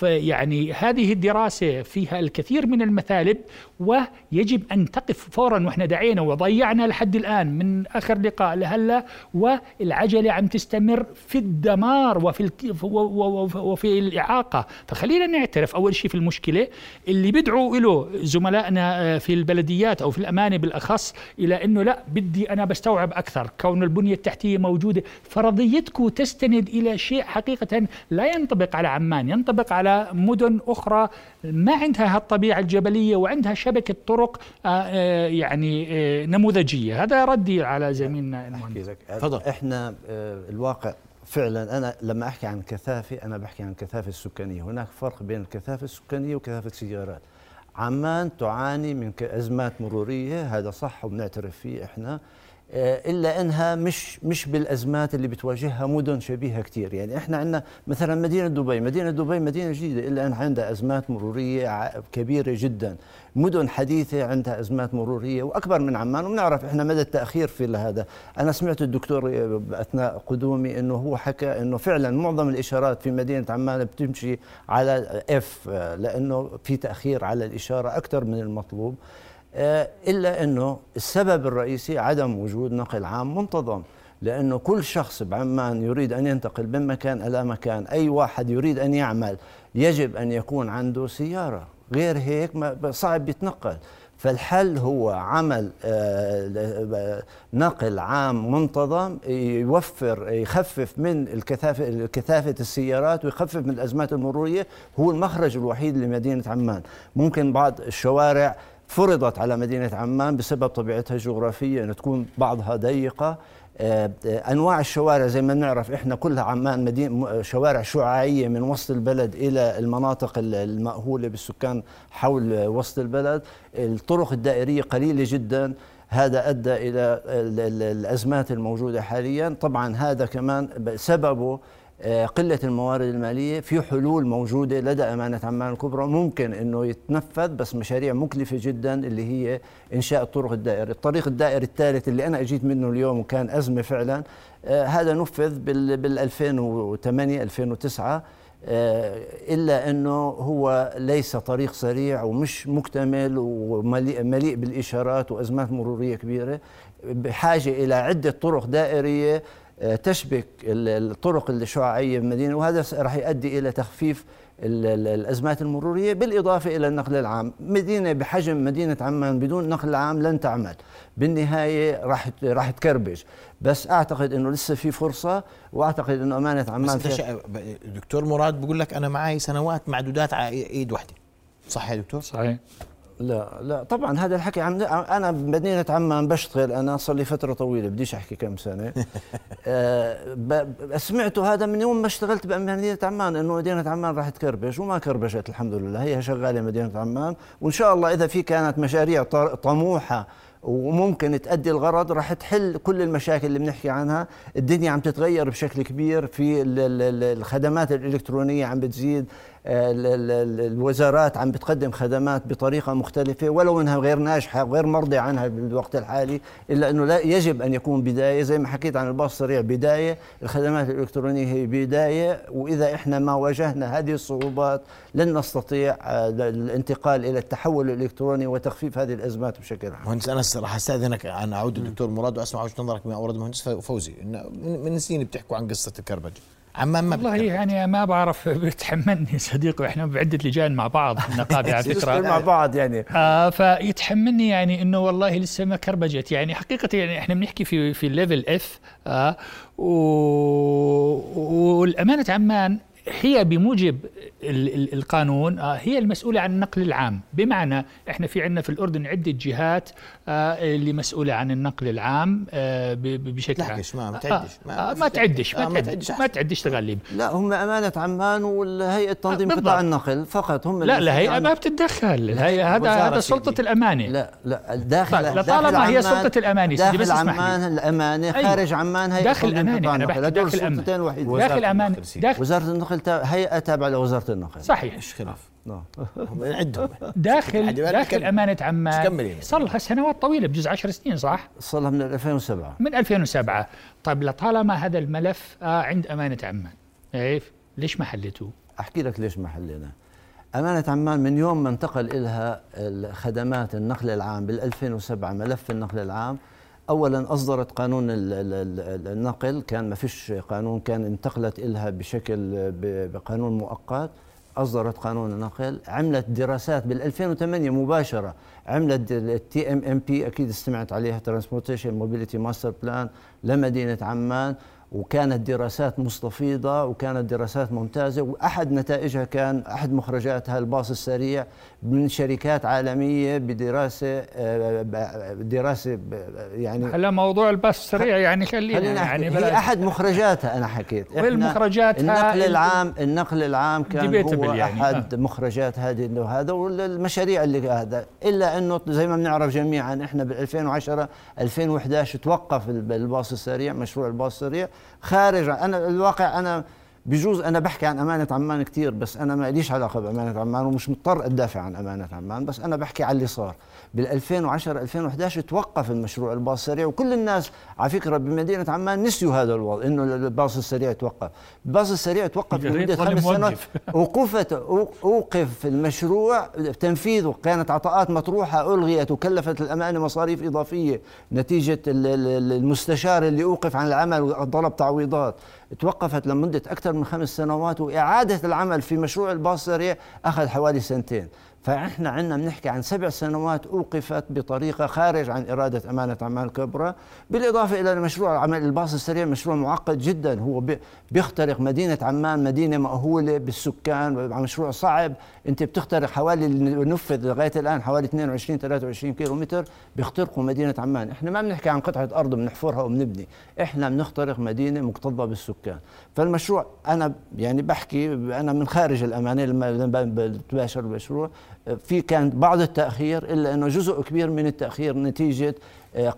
S1: يعني هذه الدراسة فيها الكثير من المثالب ويجب أن تقف فورا وإحنا دعينا وضيعنا لحد الآن من آخر لقاء لهلا والعجلة عم تستمر في الدمار وفي وفي الإعاقة. فخلينا نعترف أول شيء في المشكلة اللي بدعوا له زملائنا في البلديات أو في الأمانة بالأخص إلى أنه لا بدي أنا بستوعب أكثر. كون البنية التحتية موجودة فرضيتكم تستند إلى شيء حقيقة لا ينطبق على عمان ينطبق على مدن أخرى ما عندها هالطبيعة الجبلية وعندها شبكة طرق آه، آه، يعني آه، نموذجية. هذا ردي على زميلنا المهندس.
S5: تفضل. إحنا الواقع فعلا أنا لما أحكي عن كثافه أنا بحكي عن الكثافة السكانية. هناك فرق بين الكثافة السكانية وكثافة السيارات. عمان تعاني من أزمات مرورية هذا صح وبنعترف فيه إحنا. إلا أنها مش مش بالأزمات اللي بتواجهها مدن شبيهة كثير يعني إحنا عندنا مثلا مدينة دبي. مدينة دبي مدينة جديدة. إلا انها عندها أزمات مرورية كبيرة جدا. مدن حديثة عندها أزمات مرورية وأكبر من عمان. وبنعرف إحنا مدى التأخير في هذا. أنا سمعت الدكتور أثناء قدومي إنه هو حكى إنه فعلا معظم الإشارات في مدينة عمان بتمشي على اف لأنه في تأخير على الإشارة أكثر من المطلوب. آه، إلا أنه السبب الرئيسي عدم وجود نقل عام منتظم لأنه كل شخص بعمان يريد أن ينتقل من مكان إلى مكان أي واحد يريد أن يعمل يجب أن يكون عنده سيارة. غير هيك صعب يتنقل. فالحل هو عمل آه، نقل عام منتظم يوفر يخفف من الكثافة كثافة السيارات ويخفف من الأزمات المرورية. هو المخرج الوحيد لمدينة عمان. ممكن بعض الشوارع فرضت على مدينة عمان بسبب طبيعتها الجغرافية أن تكون بعضها ضيقة. آه، أنواع الشوارع زي ما بنعرف إحنا كلها عمان مدينه شوارع شعاعية من وسط البلد إلى المناطق المأهولة بالسكان حول وسط البلد. الطرق الدائرية قليلة جدا. هذا أدى إلى الأزمات الموجودة حاليا. طبعا هذا كمان سببه قلة الموارد المالية في حلول موجودة لدى أمانة عمان الكبرى. ممكن أنه يتنفذ بس مشاريع مكلفة جدا اللي هي إنشاء الطرق الدائري الطريق الدائري الثالث اللي أنا أجيت منه اليوم وكان أزمة فعلا آه، هذا نفذ بال 2008 2009 آه، إلا أنه هو ليس طريق سريع ومش مكتمل ومليء بالإشارات وأزمات مرورية كبيرة. بحاجة إلى عدة طرق دائرية تشبك الطرق الشعاعية بالمدينة وهذا راح يؤدي إلى تخفيف الأزمات المرورية بالإضافة إلى النقل العام، مدينة بحجم مدينة عمان بدون نقل عام لن تعمل، بالنهاية راح راح تكربج، بس أعتقد إنه لسه في فرصة وأعتقد إنه أمانة عمان
S2: بس دكتور مراد بقول لك أنا معي سنوات معدودات على إيد واحدة صح يا دكتور؟
S1: صحيح.
S5: لا لا طبعا هذا الحكي عم أنا بمدينه عمان بشتغل أنا صار لي فترة طويلة بديش أحكي كم سنة. آه سمعته هذا من يوم ما اشتغلت بمدينه عمان إنه مدينة عمان راح تكربش وما كربشت الحمد لله هي شغالة مدينة عمان. وإن شاء الله إذا في كانت مشاريع طموحة وممكن تأدي الغرض راح تحل كل المشاكل اللي بنحكي عنها. الدنيا عم تتغير بشكل كبير في الخدمات الإلكترونية عم بتزيد. الوزارات عم بتقدم خدمات بطريقة مختلفة ولو إنها غير ناجحة غير مرضي عنها بالوقت الحالي إلا إنه لا يجب أن يكون بداية زي ما حكيت عن الباص السريع بداية الخدمات الإلكترونية هي بداية وإذا إحنا ما واجهنا هذه الصعوبات لن نستطيع آه، الانتقال إلى التحول الإلكتروني وتخفيف هذه الأزمات بشكل عام.
S2: مهندس أنس راح أستأذنك ان اعود الدكتور مراد وأسمع وجهة نظرك ما أورد المهندس فوزي من سنين بتحكوا عن قصة الكربج. عمان ما
S1: والله يعني ما بعرف بتحملني صديقي إحنا بعدة لجان مع بعض النقابه على فكرة.
S5: مع بعض يعني.
S1: آه فيتحملني يعني إنه والله لسه ما كربجت. يعني حقيقة يعني إحنا بنحكي في في ال level of آه والأمانة عمان هي بموجب القانون آه، هي المسؤولة عن النقل العام. بمعنى إحنا في عندنا في الأردن عدة جهات آه، اللي مسؤولة عن النقل العام آه، بشكل عام.
S2: ما تعدش.
S1: ما, ما تعدش. ما تعدش ما تعدش تغلب.
S5: لا هم أمانة عمان والهيئة تنظيم قطاع النقل فقط هم
S1: لا الهيئة ما بتتدخل. الهيئة هذا هذا سلطة الأمانة
S5: لا لا داخل
S1: لطالما هي سلطة الأمانة
S5: داخل عمان الأمانة خارج عمان
S1: هيئة داخل الأمانة أنا بحكي داخل الأمانة داخل الأمانة
S5: وزارة النقل هيئة تابعة لوزارة النقل
S1: صحيح.
S2: إيش خلاف؟
S5: نعم.
S2: عندهم.
S1: داخل داخل أمانة عمان صار لها سنوات طويلة بجوز 10 سنين صح؟
S5: صار لها من 2007
S1: من 2007 طيب لطالما هذا الملف آه عند أمانة عمان كيف؟ ليش ما حلتوه؟
S5: أحكي لك ليش ما حلينا. أمانة عمان من يوم ما انتقل إلها خدمات النقل العام بال 2007 ملف النقل العام اولا أصدرت قانون النقل. كان ما فيش قانون كان انتقلت إلها بشكل بقانون مؤقت. أصدرت قانون النقل عملت دراسات بال 2008 مباشرة. عملت ال TMMP أكيد استمعت عليها transportation mobility master plan لمدينة عمان. وكانت دراسات مستفيضة وكانت دراسات ممتازة وأحد نتائجها كان أحد مخرجاتها الباص السريع من شركات عالمية بدراسة آه، دراسة
S1: يعني هلا موضوع الباص السريع يعني خلينا يعني
S5: هي أحد مخرجاتها أنا حكيت
S1: والمخرجات
S5: النقل العام النقل العام كان هو يعني. أحد آه. مخرجات هذه هذا والمشاريع اللي هذا إلا أنه زي ما بنعرف جميعا إحنا بال 2010 2011 توقف الباص السريع مشروع الباص السريع خارج. أنا الواقع أنا بجوز أنا بحكي عن أمانة عمان كثير بس أنا ما ليش علاقة بأمانة عمان ومش مضطر أدافع عن أمانة عمان بس أنا بحكي عن اللي صار. بال 2010 2011 توقف المشروع الباص السريع وكل الناس على فكرة بمدينة عمان نسيوا هذا الوضع إنه الباص السريع توقف. الباص السريع توقف لمدة خمس سنوات. وقفت أوقف المشروع تنفيذه. كانت عطاءات مطروحة ألغيت وكلفت الأمانة مصاريف إضافية. نتيجة المستشار اللي أوقف عن العمل وطلب تعويضات. توقفت لمدة أكثر من خمس سنوات وإعادة العمل في مشروع الباص السريع أخذ حوالي سنتين. فإحنا عندنا بنحكي عن سبع سنوات أوقفت بطريقة خارج عن إرادة أمانة عمان الكبرى، بالإضافة إلى مشروع عمل الباص السريع مشروع معقد جدا. هو بيخترق مدينة عمان مدينة مأهولة بالسكان مشروع صعب، أنت بتخترق حوالي نفذ لغاية الآن حوالي 22 23 كيلو متر بيخترقوا مدينة عمان، إحنا ما بنحكي عن قطعة أرض بنحفرها وبنبني، إحنا بنخترق مدينة مكتظة بالسكان، فالمشروع أنا يعني بحكي أنا من خارج الأمانة لما بتباشر المشروع في كان بعض التأخير إلا أنه جزء كبير من التأخير نتيجة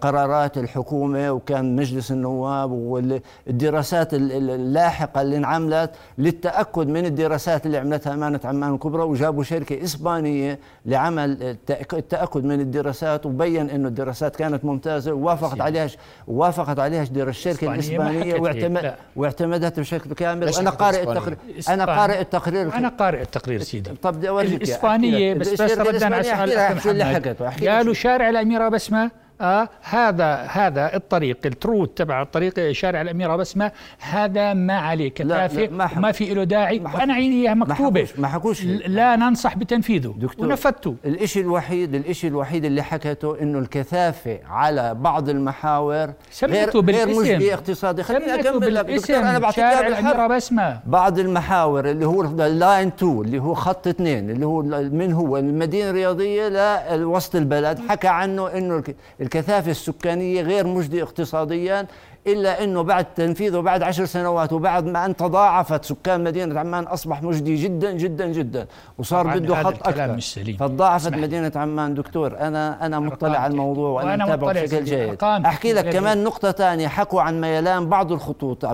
S5: قرارات الحكومة وكان مجلس النواب والدراسات اللاحقة اللي انعملت للتأكد من الدراسات اللي عملتها أمانة عمان الكبرى وجابوا شركة إسبانية لعمل التأكد من الدراسات وبين أنه الدراسات كانت ممتازة ووافقت عليها وافقت عليها الشركة الإسبانية واعتمد واعتمدتها بشكل كامل. وأنا قارئ التقرير أنا قارئ التقرير.
S1: أنا قارئ التقرير سيدي.
S5: طب بدي أورجيك
S1: الإسبانية بس بس ردا على سؤال قالوا شارع الأميرة بسمة؟ آه هذا هذا الطريق التروت تبع الطريق شارع الأميرة بسمة هذا ما عليه كثافه ما, ما في له داعي وأنا عيني إياها مكتوبة.
S5: ما حكوش
S1: لا ننصح بتنفيذه. دكتور ونفذته.
S5: الشيء الوحيد الشيء الوحيد اللي حكته إنه الكثافة على بعض المحاور
S1: غير غير
S5: مجدي اقتصادي
S1: خليني أكمل لك. دكتور أنا بعطيك شارع الأميرة بسمة.
S5: بعض المحاور اللي هو لاين 2 اللي هو خط اثنين اللي هو من هو؟ المدينة الرياضية لوسط البلد. حكى عنه إنه الكثافة السكانية غير مجدي اقتصاديا إلا أنه بعد تنفيذه بعد عشر سنوات وبعد ما أن تضاعفت سكان مدينة عمان أصبح مجدي جدا جدا جدا. وصار بده خط أكثر. فتضاعفت مدينة عمان دكتور أنا أنا مطلع على الموضوع وأنا متابعه بشكل جيد. أحكي لك كمان نقطة ثانية حكوا عن ميلان بعض الخطوط.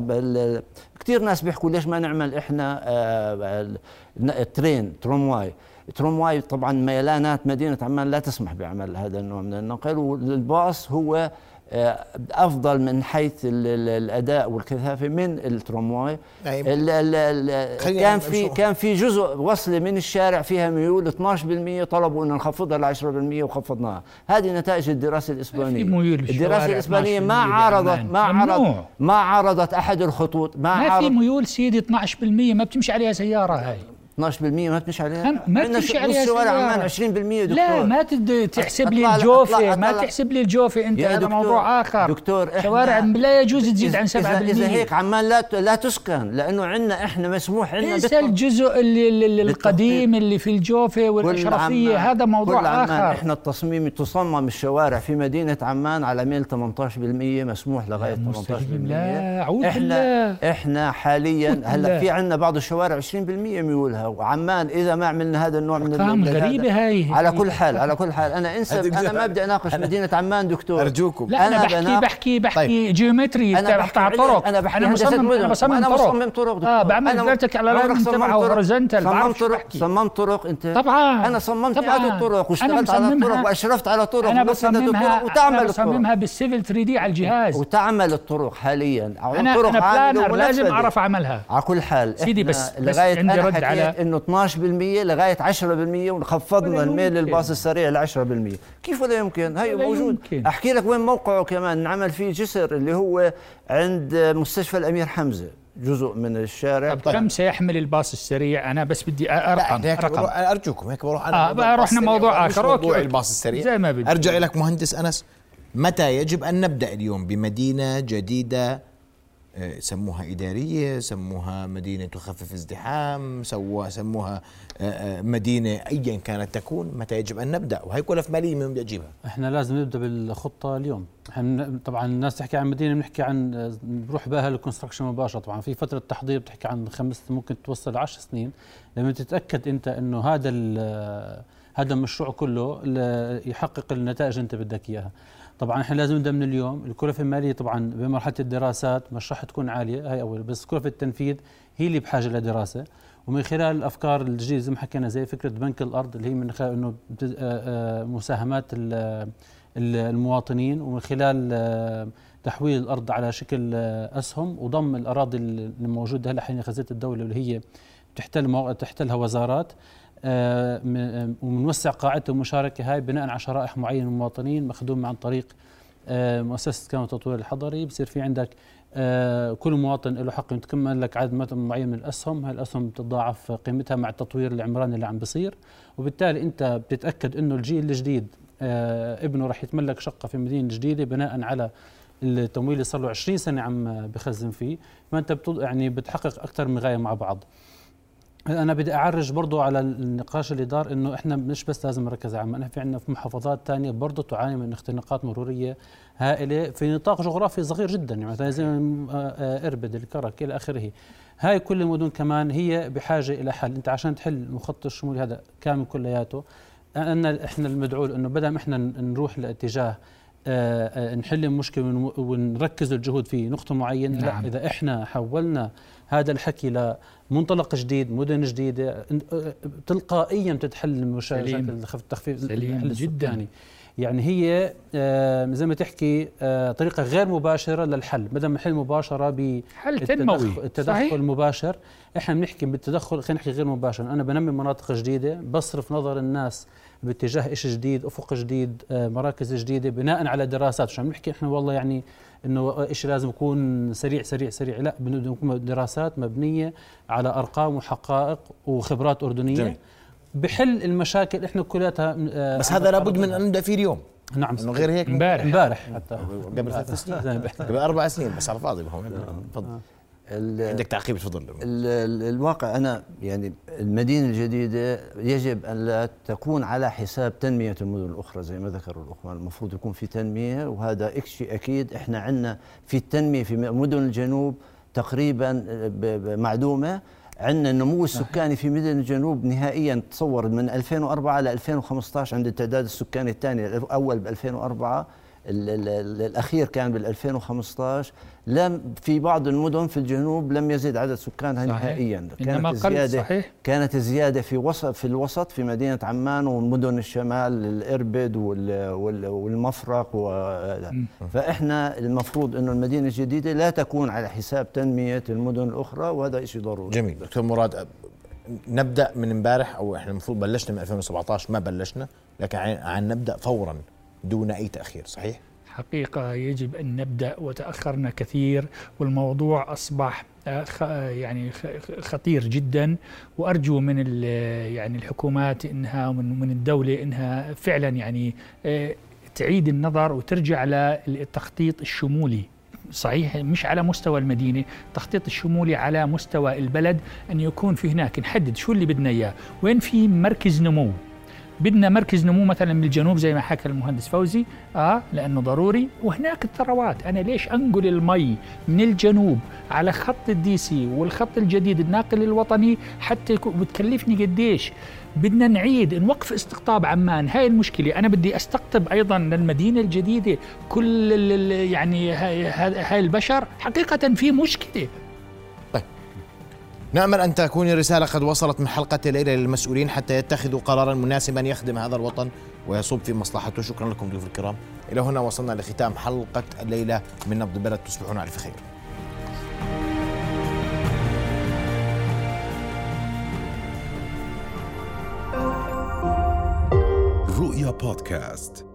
S5: كثير ناس بيحكوا ليش ما نعمل إحنا الترين آه، tramway tramway طبعا ميلانات مدينة عمان لا تسمح بعمل هذا النوع من النقل والباص هو آه، أفضل من حيث الأداء والكثافة من الترامواي
S2: يعني
S5: كان في كان في جزء وصله من الشارع فيها ميول 12% طلبوا أن نخفضها ل 10% وخفضناها. هذه نتائج الدراسة الإسبانية. الدراسة الإسبانية ما عرضت ما عرضت ما عرضت أحد الخطوط
S1: ما, ما في ميول سيدي 12% ما بتمشي عليها سيارة هاي.
S5: 12% ما تمشي عليها.
S1: ما تمشي عليها
S5: شوارع عمان 20% دكتور
S1: لا ما تحسب لي الجوفه ما تحسب لي الجوفه أنت هذا موضوع آخر.
S5: دكتور
S1: شوارع لا يجوز تزيد عن 7%
S5: اذا هيك عمان لا لا تسكن لأنه عندنا إحنا مسموح لنا
S1: انسى الجزء اللي القديم اللي في الجوفه والاشرفيه هذا موضوع آخر.
S5: إحنا التصميم تصمم الشوارع في مدينة عمان على ميل 18% مسموح لغاية 18%
S1: لا عود
S5: إحنا إحنا حاليا هلأ في عندنا بعض الشوارع 20% ميولها. وعمان إذا ما عملنا هذا النوع من
S1: أرقام غريبة هاي.
S5: على كل حال على كل حال. أنا انسى أنا ما بدي أناقش مدينة عمان دكتور.
S2: أرجوكم.
S1: لا أنا, أنا بحكي بحكي بحكي طيب. جيومتري
S5: أنا بحكي طرق.
S1: أنا بحكي أنا بصمم أنا بصمم
S5: أنا بصمم طرق دكتور.
S1: آه بعمل فيرتك على لاين تبعه هوريزونتال
S5: صممت طرق صممت طرق أنت.
S1: طبعا.
S5: أنا صممت هذه الطرق واشتغلت على الطرق وأشرفت على طرق
S1: أنا بصممها وتعمل أنا بصممها بالسيفل 3 دي على الجهاز.
S5: وتعمل الطرق حاليا.
S1: أنا أنا بلانر لازم أعرف اعملها
S5: على كل حال
S1: سيدي بس لغاية
S5: عندي رد على إنه 12% لغاية 10% وخفضنا الميل للباص السريع ل 10% كيف ولا يمكن؟ هي موجود. يمكن. أحكي لك وين موقعه كمان. نعمل فيه جسر اللي هو عند مستشفى الأمير حمزة جزء من الشارع.
S1: طب كم سيحمل الباص السريع؟ أنا بس بدي أرقم
S2: رقم. أرجوكم هيك بروح
S1: أنا آه رحنا موضوع آخر.
S2: موضوع الباص السريع.
S1: زي ما بدي.
S2: أرجع لك مهندس أنس. متى يجب أن نبدأ اليوم بمدينة جديدة سموها إدارية سموها مدينة تخفف ازدحام سووا سموها آه، آه، مدينة أيا كانت تكون متى يجب أن نبدأ؟ وهي كلف مالية من بدي أجيبها
S4: إحنا لازم نبدأ بالخطة اليوم. إحنا طبعا الناس تحكي عن مدينة بنحكي عن بروح بها للكونستراكشن مباشرة. طبعا في فترة تحضير بتحكي عن خمس ممكن توصل 10 سنين. لما تتأكد أنت أنه هذا هذا المشروع كله يحقق النتائج أنت بدك إياها. طبعا إحنا لازم نبدأ من اليوم. الكلفة المالية طبعا بمرحلة الدراسات مش راح تكون عالية هاي أول. بس كلفة التنفيذ هي اللي بحاجة لدراسة. ومن خلال الأفكار الجديده زي ما حكينا زي فكرة بنك الأرض اللي هي من خلال إنه مساهمات المواطنين ومن خلال تحويل الأرض على شكل أسهم وضم الأراضي الموجودة هلأ حين خزينه الدولة اللي هي تحتل تحتلها وزارات. ومنوسع قاعدة المشاركه هاي بناء على شرائح معينة من المواطنين مخدوم عن طريق آه، مؤسسة كان التطوير الحضري. بصير في عندك آه، كل مواطن له حق يتكمل لك عدد معين من الأسهم، هاي الأسهم بتتضاعف قيمتها مع التطوير العمراني اللي عم بيصير، وبالتالي أنت بتتأكد إنه الجيل الجديد ابنه راح يتملك شقة في مدينة جديدة بناء على التمويل اللي صار له 20 سنة عم بخزن فيه، فانت يعني بتحقق أكثر من غاية مع بعض. أنا بدي أعرج برضو على النقاش اللي دار إنه إحنا مش بس لازم نركز على عمان في عندنا في محافظات ثانية برضو تعاني من اختناقات مرورية هائلة في نطاق جغرافي صغير جدا يعني مثلا زي آه، إربد الكرك إلى آخره. هاي كل المدن كمان هي بحاجة إلى حل. أنت عشان تحل المخطط الشمولي هذا كامل كلياته. ان إحنا المدعو إنه بدل ما إحنا نروح لاتجاه آه، آه، نحل المشكلة ونركز الجهود في نقطة معينة نعم. لا إذا إحنا حولنا هذا الحكي لمنطلق جديد مدن جديدة تلقائيا تتحل مشاكل التخفيف
S1: سليم جدا.
S4: يعني هي آه، زي ما تحكي آه، طريقة غير مباشرة للحل. بدل ما نحل مباشرة
S1: حل تنموي.
S4: التدخل. المباشر إحنا بنحكي بالتدخل خلينا نحكي غير مباشر. أنا بنمي مناطق جديدة بصرف نظر الناس باتجاه شيء جديد أفق جديد آه، مراكز جديدة بناء على دراسات. شو عم نحكي إحنا والله يعني إنه شيء لازم يكون سريع سريع سريع. لا بدنا نكون دراسات مبنية على أرقام وحقائق وخبرات أردنية. جميل. بحل المشاكل إحنا كلياتها
S2: آه، بس هذا لابد من ان نبدا فيه اليوم.
S4: نعم.
S2: إنه غير هيك؟
S1: امبارح.
S4: امبارح. حتى
S2: قبل ثلاث سنين. قبل أربع سنين بس على الفاضي تفضل. عندك تعقيب تفضل.
S5: الواقع أنا يعني المدينة الجديدة يجب أن لا تكون على حساب تنمية المدن الأخرى زي ما ذكروا الأخوان. المفروض يكون في تنمية وهذا شيء أكيد. إحنا عندنا في التنمية في مدن الجنوب تقريبا معدومة. عندنا النمو السكاني في مدن الجنوب نهائيا تصور من 2004 ل 2015 عند التعداد السكاني الثاني الأول ب 2004 الأخير كان بال 2015 لم في بعض المدن في الجنوب لم يزيد عدد سكانها نهائيا.
S1: كانت الزياده صحيح.
S5: كانت الزياده في وسط في الوسط في مدينة عمان ومدن الشمال الإربد والمفرق فإحنا المفروض إنه المدينة الجديدة لا تكون على حساب تنمية المدن الأخرى وهذا شيء ضروري.
S2: جميل. دكتور مراد نبدأ من امبارح أو إحنا المفروض بلشنا من 2017 ما بلشنا لكن عن نبدأ فورا. دون أي تأخير صحيح؟
S1: حقيقة يجب أن نبدأ وتأخرنا كثير والموضوع أصبح آه، يعني خطير جدا. وأرجو من يعني الحكومات إنها ومن من الدولة إنها فعلا يعني آه، تعيد النظر وترجع للتخطيط الشمولي. صحيح مش على مستوى المدينة التخطيط الشمولي على مستوى البلد أن يكون في هناك. نحدد شو اللي بدنا إياه. وين في مركز نمو؟ بدنا مركز نمو مثلا من الجنوب زي ما حكى المهندس فوزي. آه لأنه ضروري. وهناك الثروات. أنا ليش أنقل المي من الجنوب على خط الديسي والخط الجديد الناقل الوطني حتى بتكلفني قديش؟ بدنا نعيد نوقف استقطاب عمان. هاي المشكلة. أنا بدي أستقطب أيضا للمدينة الجديدة. كل يعني هاي البشر. حقيقة في مشكلة.
S2: نأمل أن تكون الرسالة قد وصلت من حلقة الليلة للمسؤولين حتى يتخذوا قرارا مناسبا يخدم هذا الوطن ويصب في مصلحته. شكرا لكم ضيوف الكرام. إلى هنا وصلنا لختام حلقة الليلة من نبض البلد. تصبحون على خير. رؤيا بودكاست.